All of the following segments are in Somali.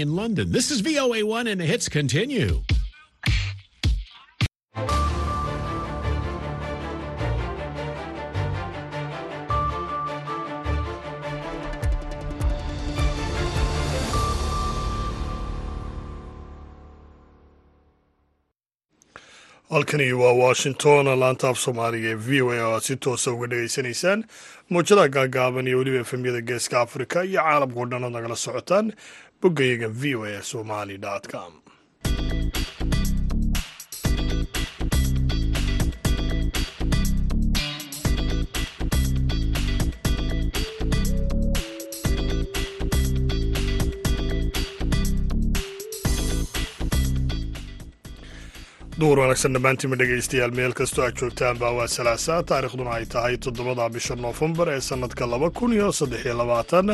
in London. This is VOA1 and the hits continue. halkani waa washington laanta af soomaaliga ee v o a oo aad si toosa uga dhegaysanaysaan muujadaha gaagaaban iyo weliba efemyada geeska afrika iyo caalamkao dhan ood nagala socotaan boggayaga v o a somali com. Duur wanaagsan dhammaantiinma dhegaystayaal meel kastoo aad joogtaan baa waa salaasaa taarikhduna ay tahay toddobada bisha noofembar ee sannadka laba kun iyo saddex iyo labaatan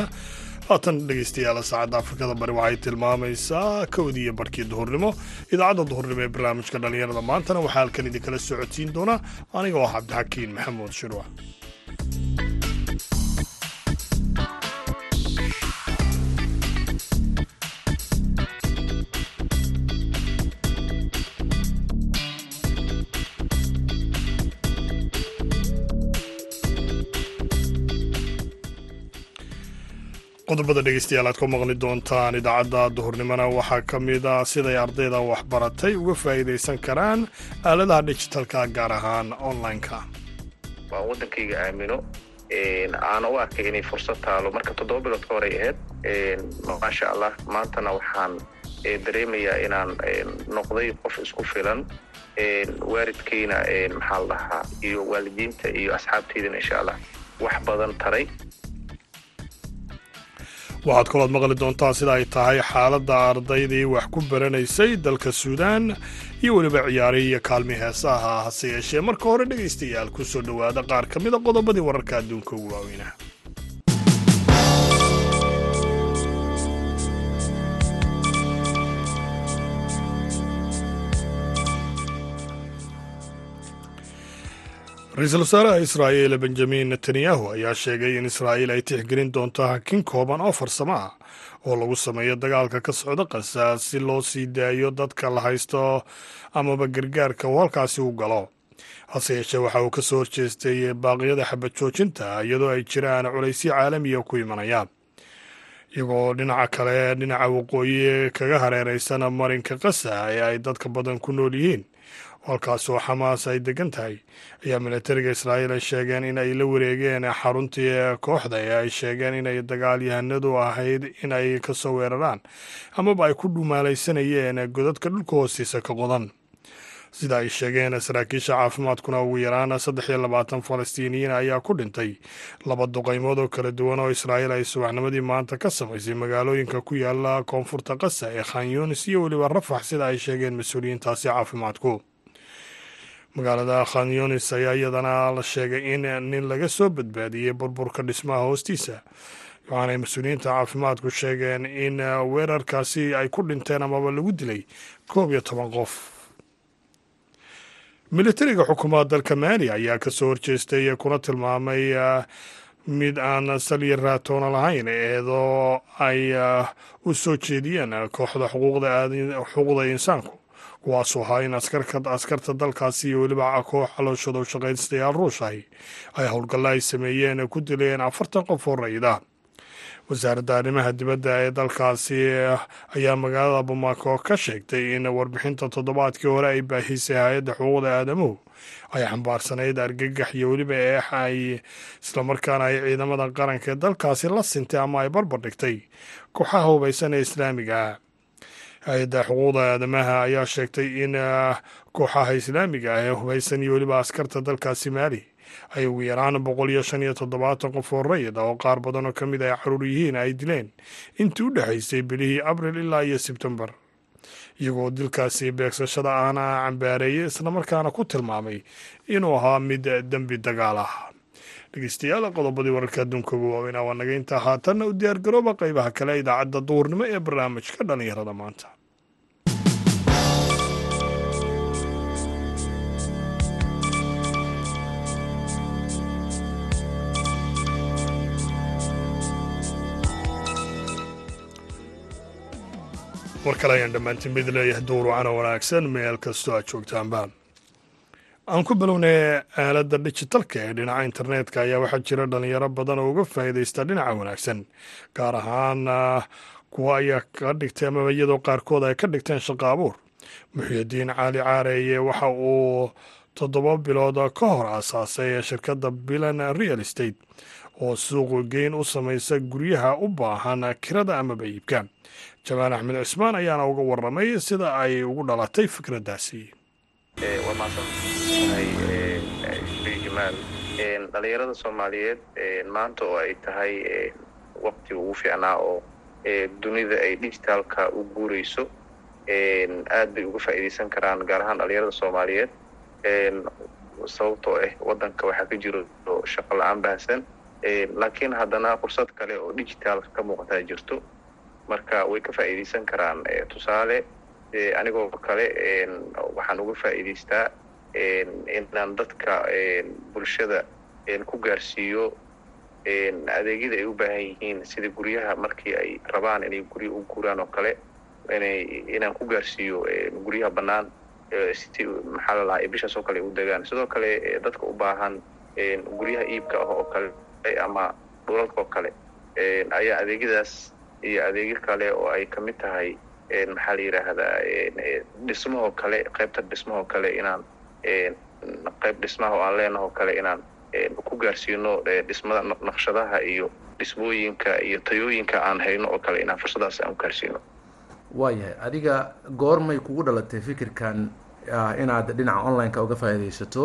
haatan dhegaystayaal saacadda afrikada bari waxay tilmaamaysaa kowdii iyo barhkii duhurnimo. Idaacadda duhurnimo ee barnaamijka dhallinyarada maantana waxaa halkan idinkala socodsiin doona aniga oo cabdixakiin maxamuud shirwac qodobada dhegeystayaal aad ku maqli doontaan idaacadda duhurnimona waxaa ka mid ah siday ardayda waxbaratay uga faa'iidaysan karaan aaladaha digitalka gaar ahaan online-ka. Waan waddankayga aamino aana u arkay inay fursad taalo marka toddoba bilood ka horey ahayd maasha allah maantana waxaan dareemayaa inaan noqday qof isku filan waalidkayna maxaa la dhahaa iyo waalidiinta iyo asxaabtaydana insha allah wax badan taray waxaad kalood maqli doontaan sida ay tahay xaaladda ardaydii wax ku baranaysay dalka suudaan iyo weliba ciyaarihii iyo kaalmi heesaha hase yeeshee. Marka hore dhegaystayaal ku soo dhowaada qaar ka mida qodobadii wararka adduunka ugu waaweynaha ra'iisul wasaaraha israa'iil benjamin netanyahu ayaa sheegay in israa'iil ay tixgelin doonto hakin kooban oo farsamo ah oo lagu sameeyo dagaalka ka socda qasa si loo sii daayo dadka la haysto amaba gargaarka uu halkaasi u galo. Hase yeeshee waxa uu ka soo horjeestay baaqyada xabad joojinta iyadoo ay jiraan culaysyo caalamiya ku imanaya iyagoo dhinaca kale dhinaca waqooyi kaga hareeraysan marinka qasa ee ay dadka badan ku nool yihiin. Halkaas oo xamaas ay degan tahay ayaa militariga israa'iil ay sheegeen in ay la wareegeen xaruntii kooxda ee ay sheegeen inay dagaalyahanadu ahayd in ay ka soo weeraraan amaba ay ku dhumaalaysanayeen godadka dhulka hoostiisa ka qodan sida ay sheegeen saraakiisha caafimaadkuna ugu yaraan saddex iyo labaatan falastiiniyiin ayaa ku dhintay. Laba duqaymood oo kala duwan oo israa'iil ay subaxnimadii maanta ka samaysay magaalooyinka ku yaalla koonfurta qasa ee khan yunis iyo weliba rafax sida ay sheegeen mas'uuliyiintaasi caafimaadku. Magaalada khan yunis ayaa iyadana la sheegay in nin laga soo badbaadiyey burburka dhismaha hoostiisa waxaanay mas'uuliyiinta caafimaadku sheegeen in weerarkaasi ay ku dhinteen amaba lagu dilay koob iyo toban qof militariga xukuumadda dalka maali ayaa ka soo horjeestay kuna tilmaamay mid aan salya raatoona lahayn eedoo ay u soo jeediyeen kooxda xuquuqda insaanku. Kuwaasoo ahaa in askarta dalkaasi iyo weliba koox calooshooda shaqaystayaal ruush ahi ay howlgalla ay sameeyeen ku dileen afartan qof oo rayida wasaaradda arrimaha dibadda ee dalkaasi ayaa magaalada bamako ka sheegtay in warbixinta toddobaadkii hore ay baahisay hay'adda xuquuqda aadamuhu ay xambaarsanayd argagax iyo weliba eex ay islamarkaana ay ciidamada qaranka ee dalkaasi la sintay ama ay barbar dhigtay kooxaha hubaysan ee islaamiga. Hay'adda xuquuqda aadamaha ayaa sheegtay in kooxaha islaamiga ah ee hubaysan iyo weliba askarta dalkaasi maali ay ugu yaraan boqol iyo shan iyo toddobaatan qof oo rayid oo qaar badan oo ka mid ay carruur yihiin ay dileen. Intii u dhexaysay bilihii abril ilaa iyo sebtembar iyagoo dilkaasi beegsashada aana cambaareeyey islamarkaana ku tilmaamay inuu ahaa mid dembi dagaal ah. Dhegeystayaal qodobadii wararka adduunka ugu waaweynaa waa naga intaa haatanna u diyaargarooba qaybaha kale idaacadda duhurnimo ee barnaamijka dhallinyarada maanta war kale ayaan dhammaantiin mid leeyahay duurucana wanaagsan meel kastoo aad joogtaanba aan ku bilownay aaladda dijitalka ee dhinaca internetka ayaa waxaa jira dhalinyaro badan oo uga faa'iidaysta dhinaca wanaagsan gaar ahaan kuwa ayaa ka dhigtay amaba iyadoo qaarkood ay ka dhigteen shaqo abuur muxyidiin caali caareeye waxa uu toddoba bilood ka hor aasaasay shirkadda bilan real estate. Oo suuq geyn u samaysa guryaha u baahan kirada amaba iibka jamaal axmed cismaan ayaana uga waramay sida ay ugu dhalatay fikraddaasi mahadsantahay jamaal dhalinyarada soomaaliyeed maanta oo ay tahay waqtiga ugu fiicnaa oo dunida ay digitaalka u guurayso aad bay uga faa'iidaysan karaan gaar ahaan dhalinyarada soomaaliyeed. Sababtoo ah waddanka waxaa ka jiro shaqo la'aan baahsan. Laakiin haddana fursad kale oo digital ka muuqataa jirto marka way ka faa'iidaysan karaan tusaale anigoo kale waxaan uga faa'iidaystaa inaan dadka bulshada ku gaarsiiyo adeegyada ay u baahan yihiin sida guryaha markii ay rabaan inay gurya u guuraan oo kale inay inaan ku gaarsiiyo guryaha bannaan si maxaa la lahaa bishaas oo kale u degaan. Sidoo kale dadka u baahan guryaha iibka ah oo kale ama dhulalka oo kale ayaa adeegyadaas iyo adeegyo kale oo ay ka mid tahay maxaa la yidhaahdaa dhismahoo kale qaybta dhismahoo kale inaan qayb dhismaha oo aan leenahoo kale inaan ku gaarsiino dhismada naqshadaha iyo dhismooyinka iyo tayooyinka aan hayno oo kale inaan fursadaas aan u gaarsiino. Waayahay adiga goormay kugu dhalatay fikirkan inaad dhinaca online-ka uga faa'iidaysato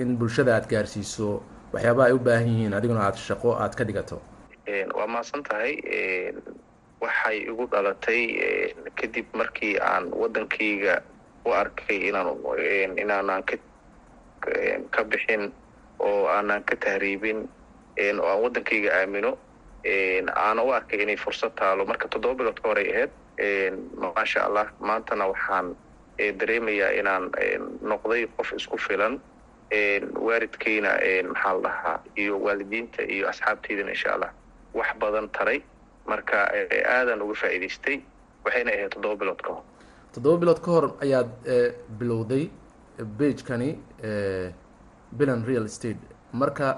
in bulshada aad gaarsiiso waxyaabaha ay u baahan yihiin adiguna aada shaqo aad ka dhigato waa mahadsan tahay waxay igu dhalatay kadib markii aan waddankayga u arkay inaan inaanaan ka ka bixin oo aanan ka tahriibin oo aan waddankayga aamino aana u arkay inay fursad taalo. Marka toddoba bilood ka horay ahayd maasha allah maantana waxaan dareemayaa inaan noqday qof isku filan waalidkayna maxaa la dhahaa iyo waalidiinta iyo asxaabtaydana insha allah wax badan taray marka aadan uga faa'iidaystay waxayna ahayd toddoba bilood ka hor. Toddoba bilood ka hor ayaad bilowday bagekani bilan real estate. Marka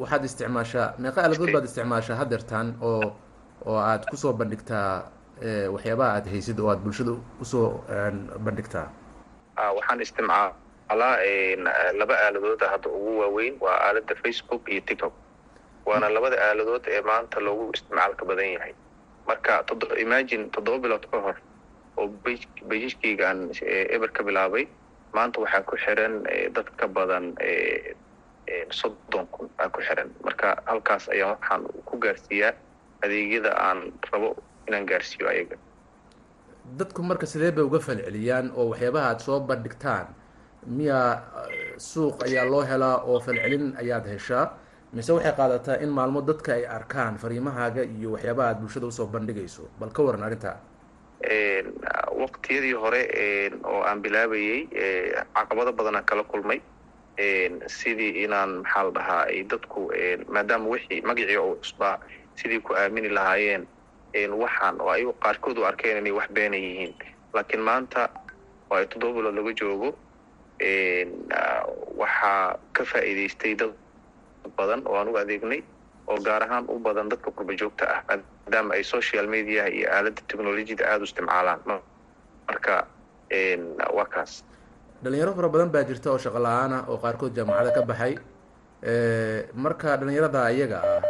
waxaad isticmaashaa meeqa aaladood baad isticmaashaa hadeertan oo oo aad ku soo bandhigtaa waxyaabaha aad haysid oo aad bulshada u soo bandhigtaa. Waxaan isticmaalaa laba aaladooda hadda ugu waaweyn waa aalada facebook iyo tiktok waana labada aaladood ee maanta loogu isticmaalka badan yahay. Marka imagine toddoba bilood ka hor oo bejijkayga aan eber ka bilaabay maanta waxaa ku xiran dad ka badan soddon kun aa ku xiran. Marka halkaas ayaan waxaan ku gaarsiiyaa adeegyada aan rabo inaan gaarsiiyo ayaga. Dadku marka sidee bay uga falceliyaan oo waxyaabaha aad soo bandhigtaan? Miyaa suuq ayaa loo helaa oo falcelin ayaad heshaa mise waxay qaadataa in maalmo dadka ay arkaan fariimahaaga iyo waxyaabaha aad bulshada u soo bandhigayso bal ka waran arrintaa waqtiyadii hore oo aan bilaabayey caqabado badanaan kala kulmay. Sidii inaan maxaa la dhahaa ay dadku maadaama wixii magacii oo cusbaa sidii ku aamini lahaayeen waxaan oo ay qaarkood u arkeen inay wax beena yihiin. Laakiin maanta oo ay toddoba bilood laga joogo waxaa ka faa'iidaystay dad badan oo aan u adeegnay oo gaar ahaan u badan dadka qurba joogta ah maadaama ay social mediaha iyo aaladda technolojiyada aada u isticmaalaan. Marka waa kaas. Dhalinyaro fara badan baa jirta oo shaqo la'aan ah oo qaarkood jaamacada ka baxay. Marka dhalinyarada iyaga ah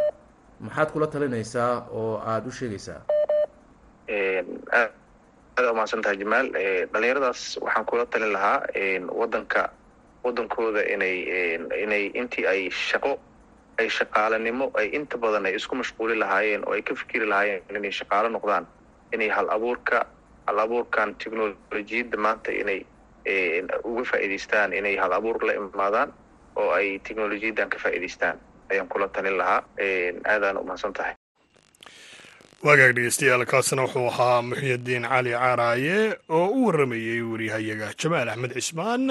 maxaad kula talinaysaa oo aada u sheegaysaa? Aada umahadsan tahay jamaal dhalinyaradaas waxaan kula talin lahaa waddanka waddankooda inay inay intii ay shaqo ay shaqaalanimo ay inta badan ay isku mashquuli lahaayeen oo ay ka fikiri lahaayeen inay shaqaalo noqdaan inay hal abuurka hal abuurkan technolojiyadda maanta inay uga faa'iidaystaan inay hal abuur la imaadaan oo ay technolojiyaddan ka faa'iidaystaan. Ayaan kula talin lahaa aadaan umahadsan tahay waagaag dhegeystayaal kaasina wuxuu ahaa muxyidiin cali caaraaye oo u warramayey wariyahayaga jamaal axmed cismaan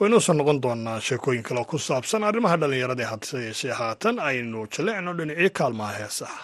waynoo soo noqon doonaa sheekooyin kale oo ku saabsan arrimaha dhallinyarada ee hadse yeeshee haatan. Aynu jalleecno dhinacyo kaalmaha heesaha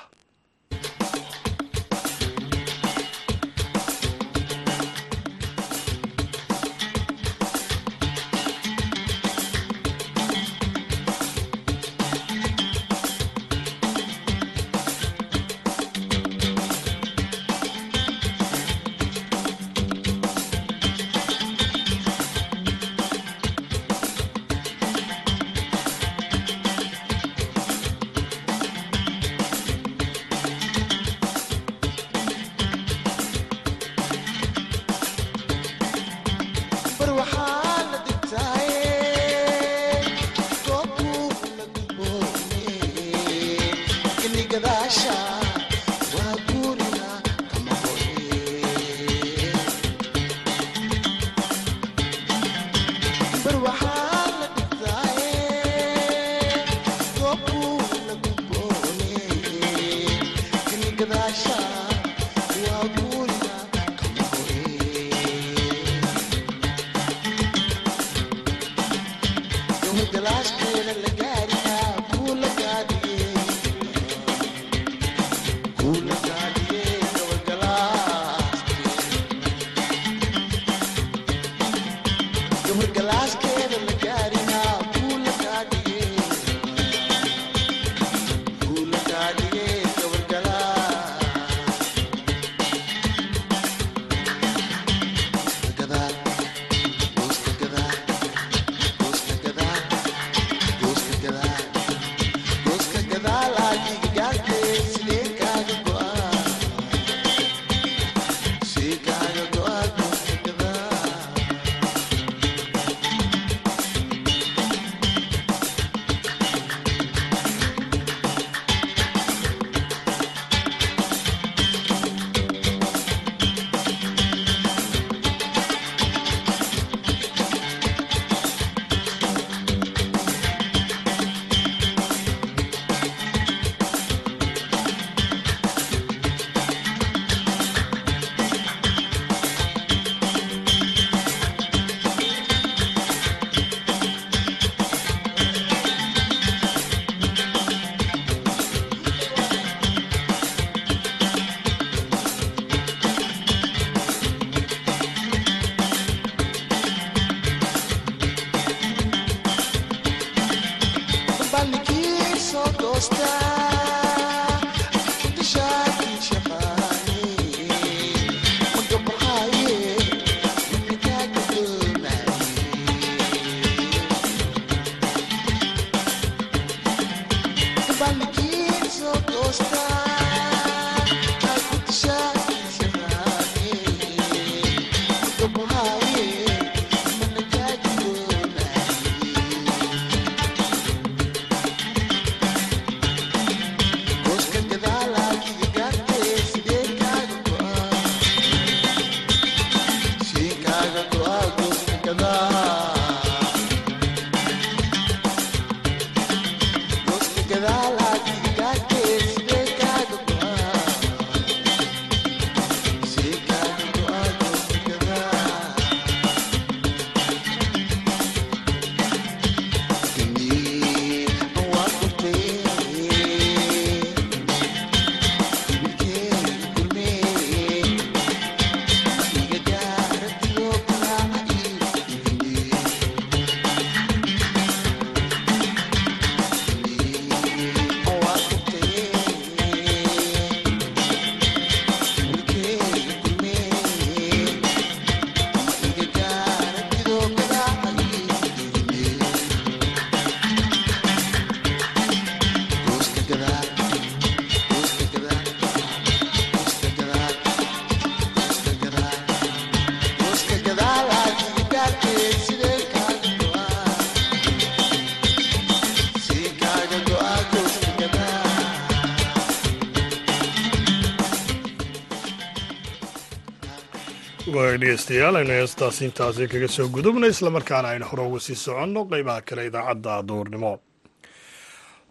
dhegeystayaal aynu heestaas intaasi kaga soo gudubna islamarkaana aynu hore uga sii soconno qeybaha kale idaacadda duurnimo.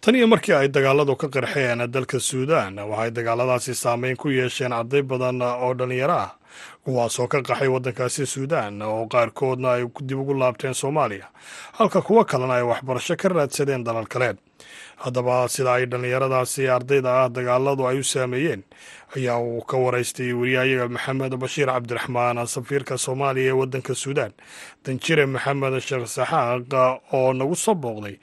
Tan iyo markii ay dagaaladu ka qarxeen dalka suudaan waxay dagaaladaasi saameyn ku yeesheen arday badan oo dhallinyaro ah kuwaasoo ka qaxay waddankaasi suudaan oo qaarkoodna ay dib ugu laabteen soomaaliya halka kuwo kalena ay waxbarasho ka raadsadeen dalal kale haddaba sida ay dhallinyaradaasi ardayda ah dagaaladu ay u saameeyeen. Ayaa uu ka waraystay wariyahayaga maxamed bashiir cabdiraxmaan safiirka soomaaliya ee waddanka suudaan. Danjire maxamed sheekh saxaaq oo nagu soo booqday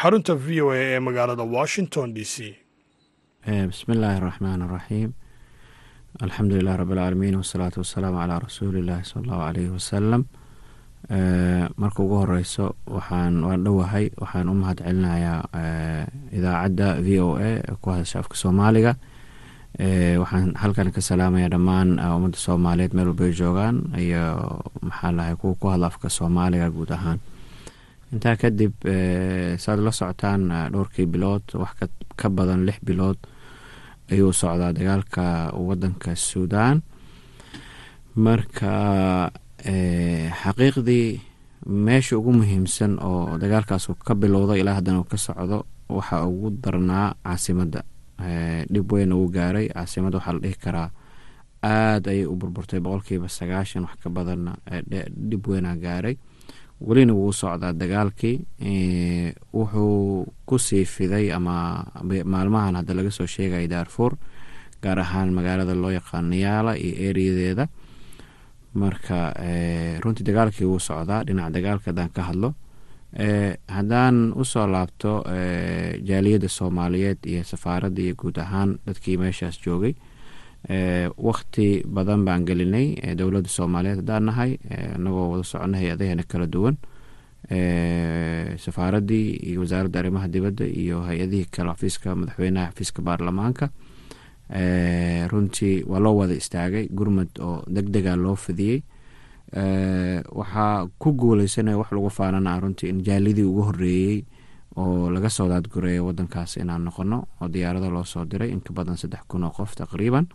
xarunta v o a ee magaalada washington d c. Bismi illaahi araxmaan araxiim alxamdu lilah alcaalamiin wasalaatu wasalaamu calaa rasuuli illaahi allahu caleyhi wasalam marka ugu horeyso waxaan waan dhowahay waxaan u mahad celinayaa idaacadda v o a ku hadasha afka soomaaliga waxaan halkan ka salaamaya dhammaan ummadda soomaaliyeed meel walbay joogaan iyo maxaa lahay kuwa ku hadla afka soomaaliga guud ahaan. Intaa kadib saad la socotaan dhowrkii bilood wax ka badan lix bilood ayuu socdaa dagaalka wadanka suudaan. Marka xaqiiqdii meesha ugu muhiimsan oo dagaalkaas ka bilowda ilaa haddana uu ka socdo waxaa ugu darnaa caasimadda dhib weyn uu gaaray caasimadda waxaa la dhihi karaa aada ayay u burburtay boqolkiiba sagaashan wax ka badanna dhib weynaa gaaray. Welina wuu socdaa dagaalkii wuxuu ku sii fiday ama maalmahan hadda laga soo sheegaya daarfuur gaar ahaan magaalada loo yaqaan niyaala iyo eriyadeeda marka runtii dagaalkii wuu socdaa dhinaca dagaalka haddaan ka hadlo haddaan u soo laabto jaaliyadda soomaaliyeed iyo safaaradda iyo guud ahaan dadkii meeshaas joogay wakti badan baan gelinay dowladda soomaaliyeed haddaan nahay inagoo wada soconay hay'adaheena kala duwan safaaraddii iyo wasaaradda arrimaha dibadda iyo hay'adihii kale xafiiska madaxweynaha xafiiska baarlamaanka runtii waa loo wada istaagay gurmud oo deg dega loo fidiyey. Waxaa ku guuleysanaya wax lagu faanana runtii in jaalidii ugu horeeyey oo laga soo daadgureeyo wadankaas inaan noqono oo diyaarado loo soo diray inka badan saddex kun oo qof taqriiban.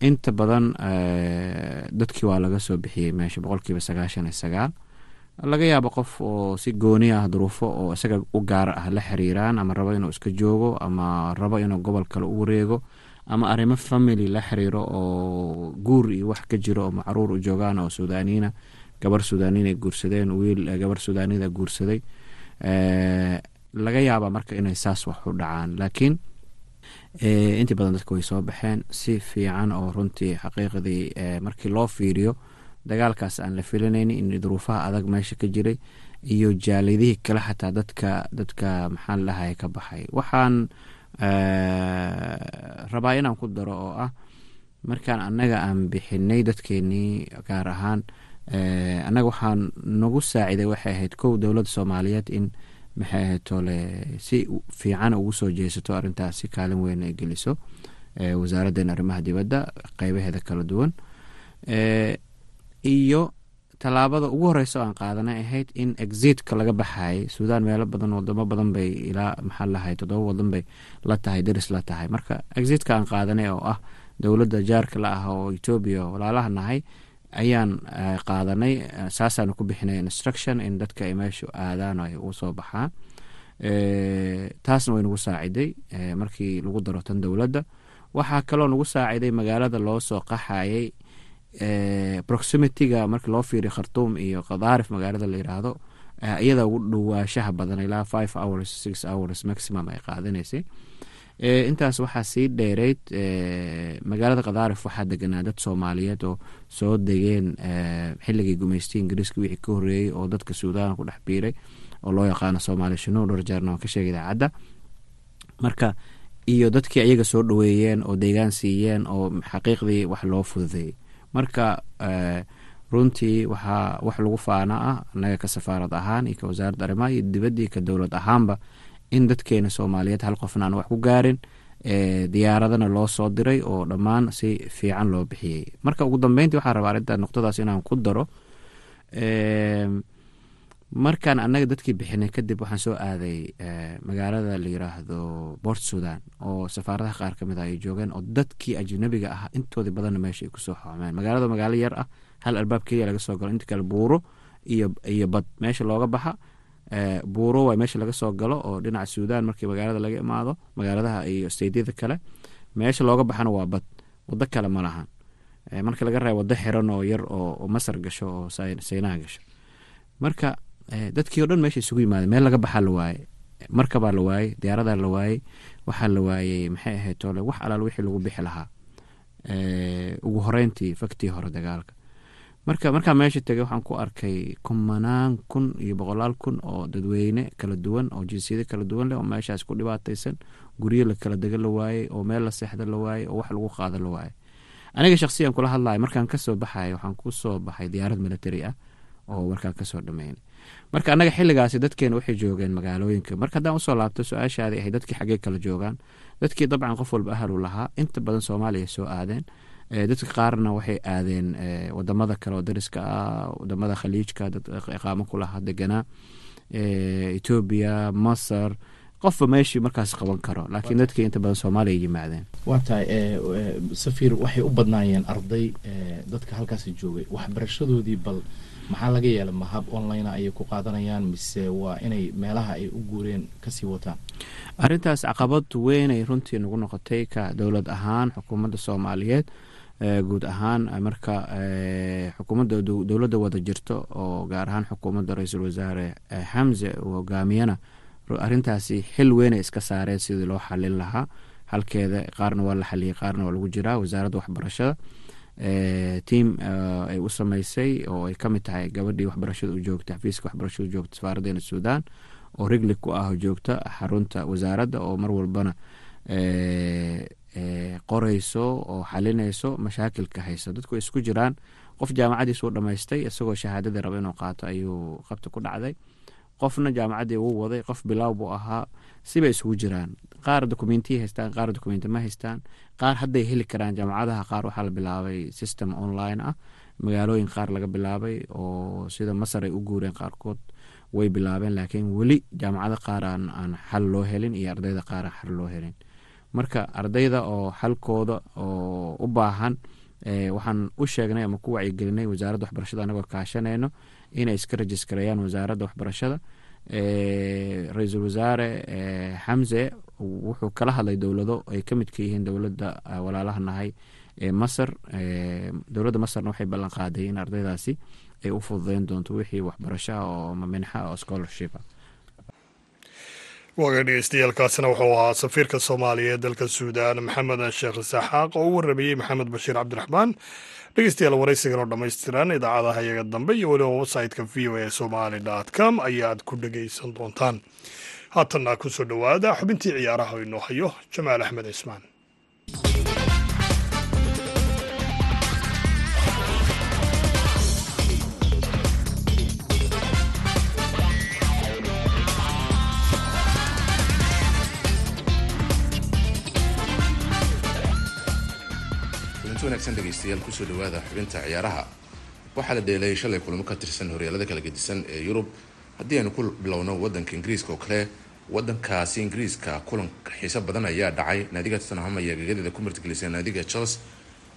Inta badan dadkii waa laga soo bixiyey meesha boqolkiiba sagaashan iyo sagaal laga yaabo qof oo si gooni ah duruufo oo isaga u gaara ah la xiriiraan ama rabo inuu iska joogo ama rabo inuu gobol kale u wareego ama arrimo family la xiriiro oo guur iyo wax ka jiro oo macruur u joogaan oo suudaaniina gabar suudaaniin ay guursadeen wiil gabar suudaanida guursaday. Laga yaaba marka inay saas wax u dhacaan. Laakiin intii badan dadka way soo baxeen. Si fiican oo runtii xaqiiqdii markii loo fiiriyo dagaalkaas aan la filanayni in duruufaha adag meesha ka jiray iyo jaalidihii kale xataa dadka dadka maxaan lahay ka baxay. Waxaan rabaa inaan ku daro oo ah markaan annaga aan bixinay dadkeenii gaar ahaan annaga waxaan nagu saaciday waxay ahayd kow dowladda soomaaliyeed in maxay ahayd tole si fiican ugu soo jeesato arrintaas si kaalin weyn ay geliso wasaaraddan arrimaha dibadda qeybaheeda kala duwan iyo tallaabada ugu horeysa oo aan qaadanay ahayd in exitka laga baxayay suudaan meelo badan wadamo badan bay ilaa maxaa lahay toddoba wadan bay la tahay daris la tahay. Marka exitka aan qaadanay oo ah dowladda jaarka la ah oo etoobiya walaalaha nahay ayaan qaadanay saasaanu ku bixinay instruction in dadka ay meeshu aadaan ay u soo baxaan. Taasna way nagu saaciday markii lagu daro tan dowladda. Waxaa kaloo nagu saaciday magaalada loo soo qaxayay proximityga marki loo fiiriyo khartuum iyo khadaarif magaalada la yiraahdo iyada ugu dhawaashaha badan ilaa five hours six hours maximum ay qaadanaysay intaas waxaa sii dheereyd magaalada khadaarif waxaa deganaa dad soomaaliyeed oo soo degeen xilligii gumeystay ingiriiska wixii ka horeeyey oo dadka suudaan ku dhex biiray oo loo yaqaano soomaali shanuur dharjaarna waan ka sheegay idaacadda. Marka iyo dadkii ayaga soo dhaweeyeen oo deegaan siiyeen oo xaqiiqdii wax loo fududeeyey marka runtii waxaa wax lagu faana ah annaga ka safaarad ahaan iyo ka wasaaradda arrimaha iyo dibadda iyo ka dowlad ahaanba in dadkeena soomaaliyeed hal qofna aan wax ku gaarin diyaaradana loo soo diray oo dhammaan si fiican loo bixiyey. Marka ugu dambeyntii waxaa rabaa arrinta nuqdadaas inaan ku daro markaan annaga dadkii bixinay kadib waxaan soo aaday magaalada la yiraahdo bort sudan oo safaaradaha qaar ka mid ah ay joogeen oo dadkii ajnabiga ah intoodii badanna meesha ay ku soo xoomeen magaalada magaalo yar ah hal albaab keliya laga soo galo. Inta kale buuro iyo bad meesha looga baxa buuro waa meesha laga soo galo oo dhinaca suudan markii magaalada laga imaado magaaladaha iyo steydyada kale meesha looga baxana waa bad. Wado kale ma lahan. Marka laga reebo wado xiran oo yar oo masar gasho oo saynaha gasho. Marka dadkii o dhan meesha isugu yimaadeen meel laga baxaa la waaye markabaa la waayey diyaaradaa la waayey waxaa la waayey maxay ahayd tole wax alaal wixii lagu bixi lahaa. Ugu horeyntii faktii hore dagaalka. Marka markaa meesha tegay waxaan ku arkay kumanaan kun iyo boqolaal kun oo dadweyne kala duwan oo jinsiyado kala duwan leh oo meeshaas ku dhibaataysan guryo la kala dega la waayey oo meel la seexda la waayey oo wax lagu qaado la waayey aniga shaksiyan kula hadlayo markaan ka soo baxay waxaan ku soo baxay diyaarad military ah oo markaan ka soo dhameynay marka annaga xilligaasi dadkeena waxay joogeen magaalooyinka. Marka haddaan u soo laabto su'aashaadii ahay dadkii xaggee kala joogaan dadkii dabcan qof walba ahlu lahaa. Inta badan soomaaliya soo aadeen. Dadka qaarna waxay aadeen waddamada kale oo dariska ah waddamada khaliijka dad iqaamo ku lahaa deganaa. Etoobiya masar qofba meeshii markaas qaban karo. Laakiin dadkii inta badan soomaaliya yimaadeen. Waa tahay safiir waxay u badnaayeen arday dadka halkaasi joogay. Waxbarashadoodii bal maxaa laga yeela ma hab online ayay ku qaadanayaan mise waa inay meelaha ay u guureen ka sii wataan? Arrintaas caqabad weynay runtii nagu noqotay ka dowlad ahaan xukuumadda soomaaliyeed guud ahaan marka xukuumadda dowladda wada jirto oo gaar ahaan xukuumadda ra'iisul wasaare xamse uu hogaamiyana arrintaasi xil weynay iska saareen sidii loo xalin lahaa. Halkeeda qaarna waa la xaliyey qaarna waa lagu jiraa. Wasaaradda waxbarashada tiam ay u sameysay oo ay ka mid tahay gabadhii waxbarashada u joogta xafiiska waxbarashada u joogta safaaraddeena suudan oo rigli ku ah joogta xarunta wasaaradda oo mar walbana qoreyso oo xalinayso mashaakilka haysa. Dadku isku jiraan qof jaamacadiis dhamaystay isagoo shahaadadii raba inuu qaato ayuu qabta ku dhacday qofna jaamacaddii uu waday qof bilaaw buu ahaa sibay isugu jiraan. Qaar dokumentiya haystaan qaar dokumenti ma haystaan. Qaar hadday heli karaan jaamacadaha qaar waxaa la bilaabay system online ah. Magaalooyin qaar laga bilaabay oo sida masar ay u guureen qaarkood way bilaabeen laakiin weli jaamacado qaar aan xal loo helin iyo ardayda qaar aan xal loo helin. Marka ardayda oo xalkooda oo u baahan waxaan u sheegnay ama ku wacyigelinay wasaaradda waxbarashada anagoo kaashanayno inay iska rajisgareeyaan wasaaradda waxbarashada. Ra'iisul wasaare xamse wuxuu kala hadlay dowlado ay ka midka yihiin dowladda walaalaha nahay ee masar. Dowladda masarna waxay ballan qaaday in ardaydaasi ay u fududeyn doonto wixii waxbarashaha oo minxa oo scholarship dhegeystayaaalkaasina wuxuu ahaa safiirka soomaaliya ee dalka suudaan maxamed sheekh isaaxaaq oo u waramayey maxamed bashiir cabdiraxmaan. Dhegeystayaal waraysigan oo dhammaystiran idaacadaha iyaga dambe iyo weliba website-ka v o a somali com ayaad ku dhegeysan doontaan. Haatanna ku soo dhowaada xubintii ciyaaraha oo inoo hayo jamaal axmed cismaan wanaagsan dhegeystayaal ku soo dhawaada xubinta ciyaaraha. Waxaa la dheelay shalay kulamo ka tirsan horyaalada kala gedisan ee yurub. Haddii aynu ku bilowno wadanka ingiriiska oo kale wadankaasi ingiriiska kulan xiiso badan ayaa dhacay. Naadiga tottenham ayaa gagadeeda ku martigelisay naadiga chelsea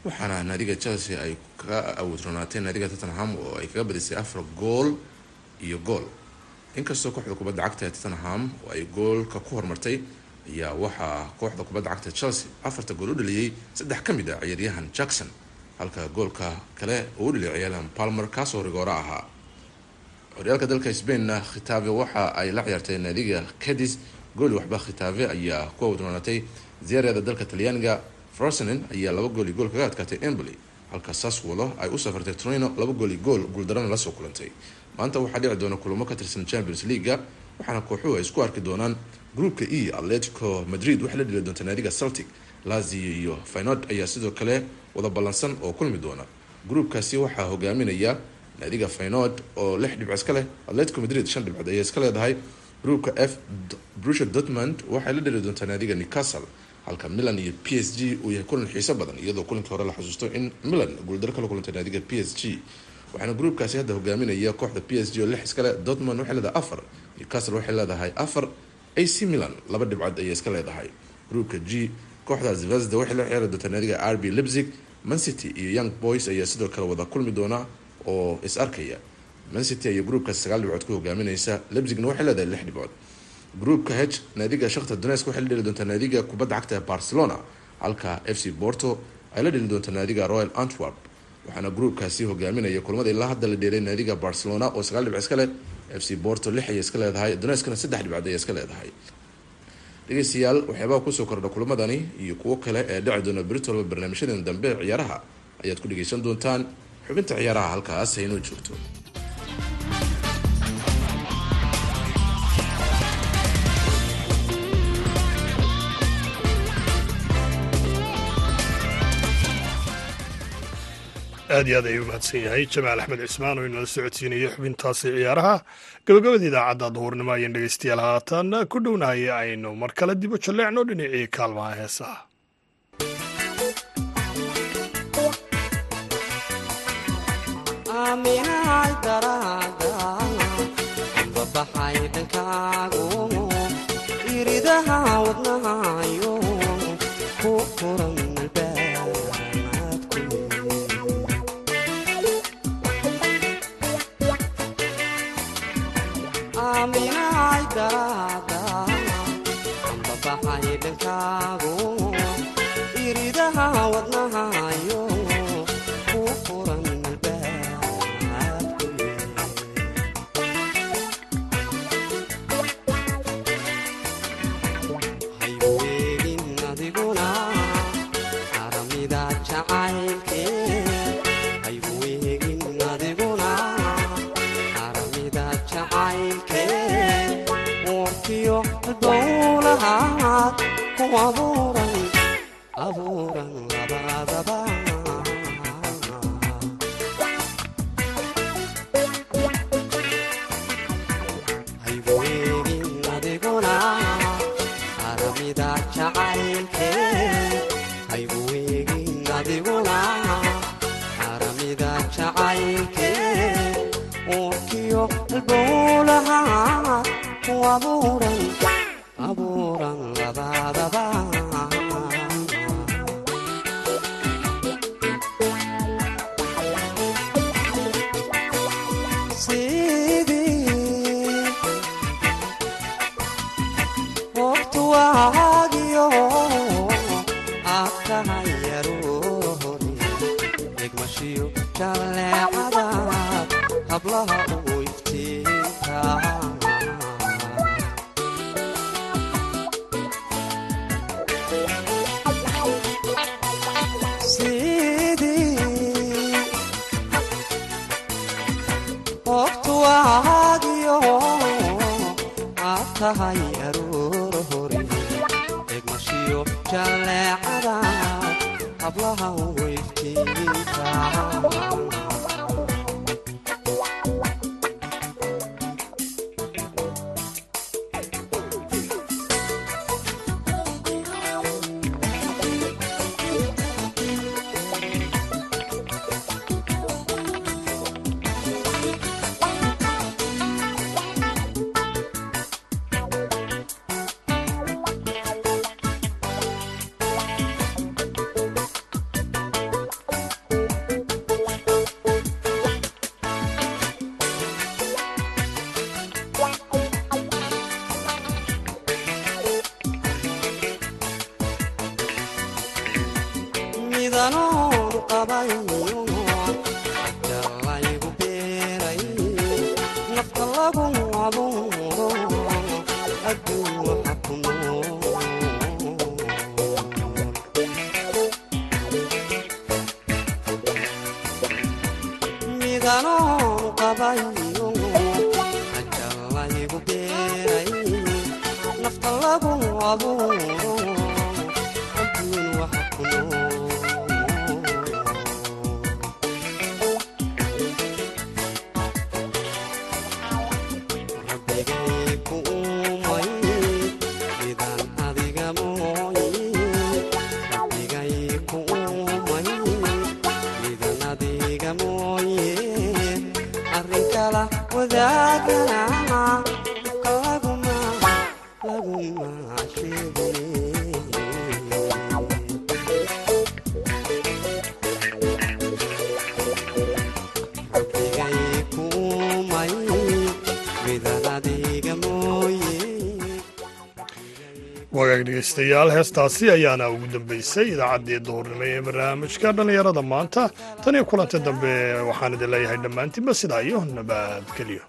waxaana naadiga chelsea ay ka awoodronaatay naadiga tottenham oo ay kaga badisay afar gool iyo gool. Inkastoo kooxda kubadda cagta ee tottenham oo ay goolka ku hormartay ayaa waxaa kooxda kubadda cagta chelsea afarta gool u dhaliyey saddex ka mid a ciyaaryahan jackson. Halka goolka kale uu u dhaliyay ciyaaryahan palmer kaasoo rigooro ahaa. Horyaalka dalka sbainna khitaave waxa ay la ciyaartay naadiga cadis gooli waxba khitaave ayaa ku awdroonatay ziyaarada dalka talyaaniga frosenin ayaa laba gool iyo gool kaga adkaatay emboli halka saswolo ay u safartay trino laba gool iyo gool guuldarana la soo kulantay. Maanta waxaa dhici doona kulamo ka tirsan champions leaga waxaana kooxuhu ay isku arki doonaan groupka e atletico madrid. Waxay la dhili doonta naadiga celtic lazio iyo finod ayaa sidoo kale wada ballansan oo kulmi doona. Groupkaasi waxaa hogaaminaya naadiga finod oo lix dhibc iska leh atletico madrid shan dhibcood ayay iska leedahay. Groupka f brusha dortmund waxay la dhili doontaa naadiga newcastle halka milan iyo p s g uu yahay kulan xiiso badan iyadoo kulankii hore la xusuusto in milan guuldaro kala kulantay naadiga p s g. Waxaana groupkaasi hadda hogaaminaya kooxda p s g oo lix iskale dortmund waxay leedahay afar newcastle waxay leedahay afar ac milan laba dhibcood ayay iska leedahay. Groupka g kooxda zvezda waxay la ciyaari doontaa naadiga r b lipzig mancity iyo young boys ayaa sidoo kale wada kulmi doona oo is arkaya. Mancity ayaa groupkaasi sagaal dhibcood ku hogaaminaysa. Lipzigna waxay leedahay lix dhibcood. Groupka h naadiga shakhtar donetsk waxay la dheli doontaa naadiga kubadda cagta ee barcelona halka f c porto ay la dheli doontaa naadiga royal antwerp. Waxaana groupkaasi hogaaminaya kulmada ilaa hadda la dheelay naadiga barcelona oo sagaal dhibc iska leh f c porto lix ayay iska leedahay donetskna saddex dhibcood ayay iska leedahay. Dhegeystayaal waxyaabaha ku soo kordha kulmadani iyo kuwo kale ee dhici doona britolba barnaamijyadan dambe ciyaaraha. Ayaad ku dhegeysan doontaan xubinta ciyaaraha halkaas haynoo joogto aad iyo aad ayuu mahadsan yahay. Jamaal axmed cismaan oo inala socodsiinayay xubintaasi ciyaaraha. Gabagabada idaacadda duhurnimo ayaan dhegaystayaal haatan ku dhownahay aynu mar kale dibo jalleecno dhinacii kaalmaha heesaha pago Bravo Oh, oh, oh. dhegaystayaal heestaasi ayaana ugu dambaysay idaacaddii duhurnimo ee barnaamijka dhallinyarada maanta. Tan iyo kulanta dambe waxaan idin leeyahay dhammaantiinba sidaa iyo nabadgeliyo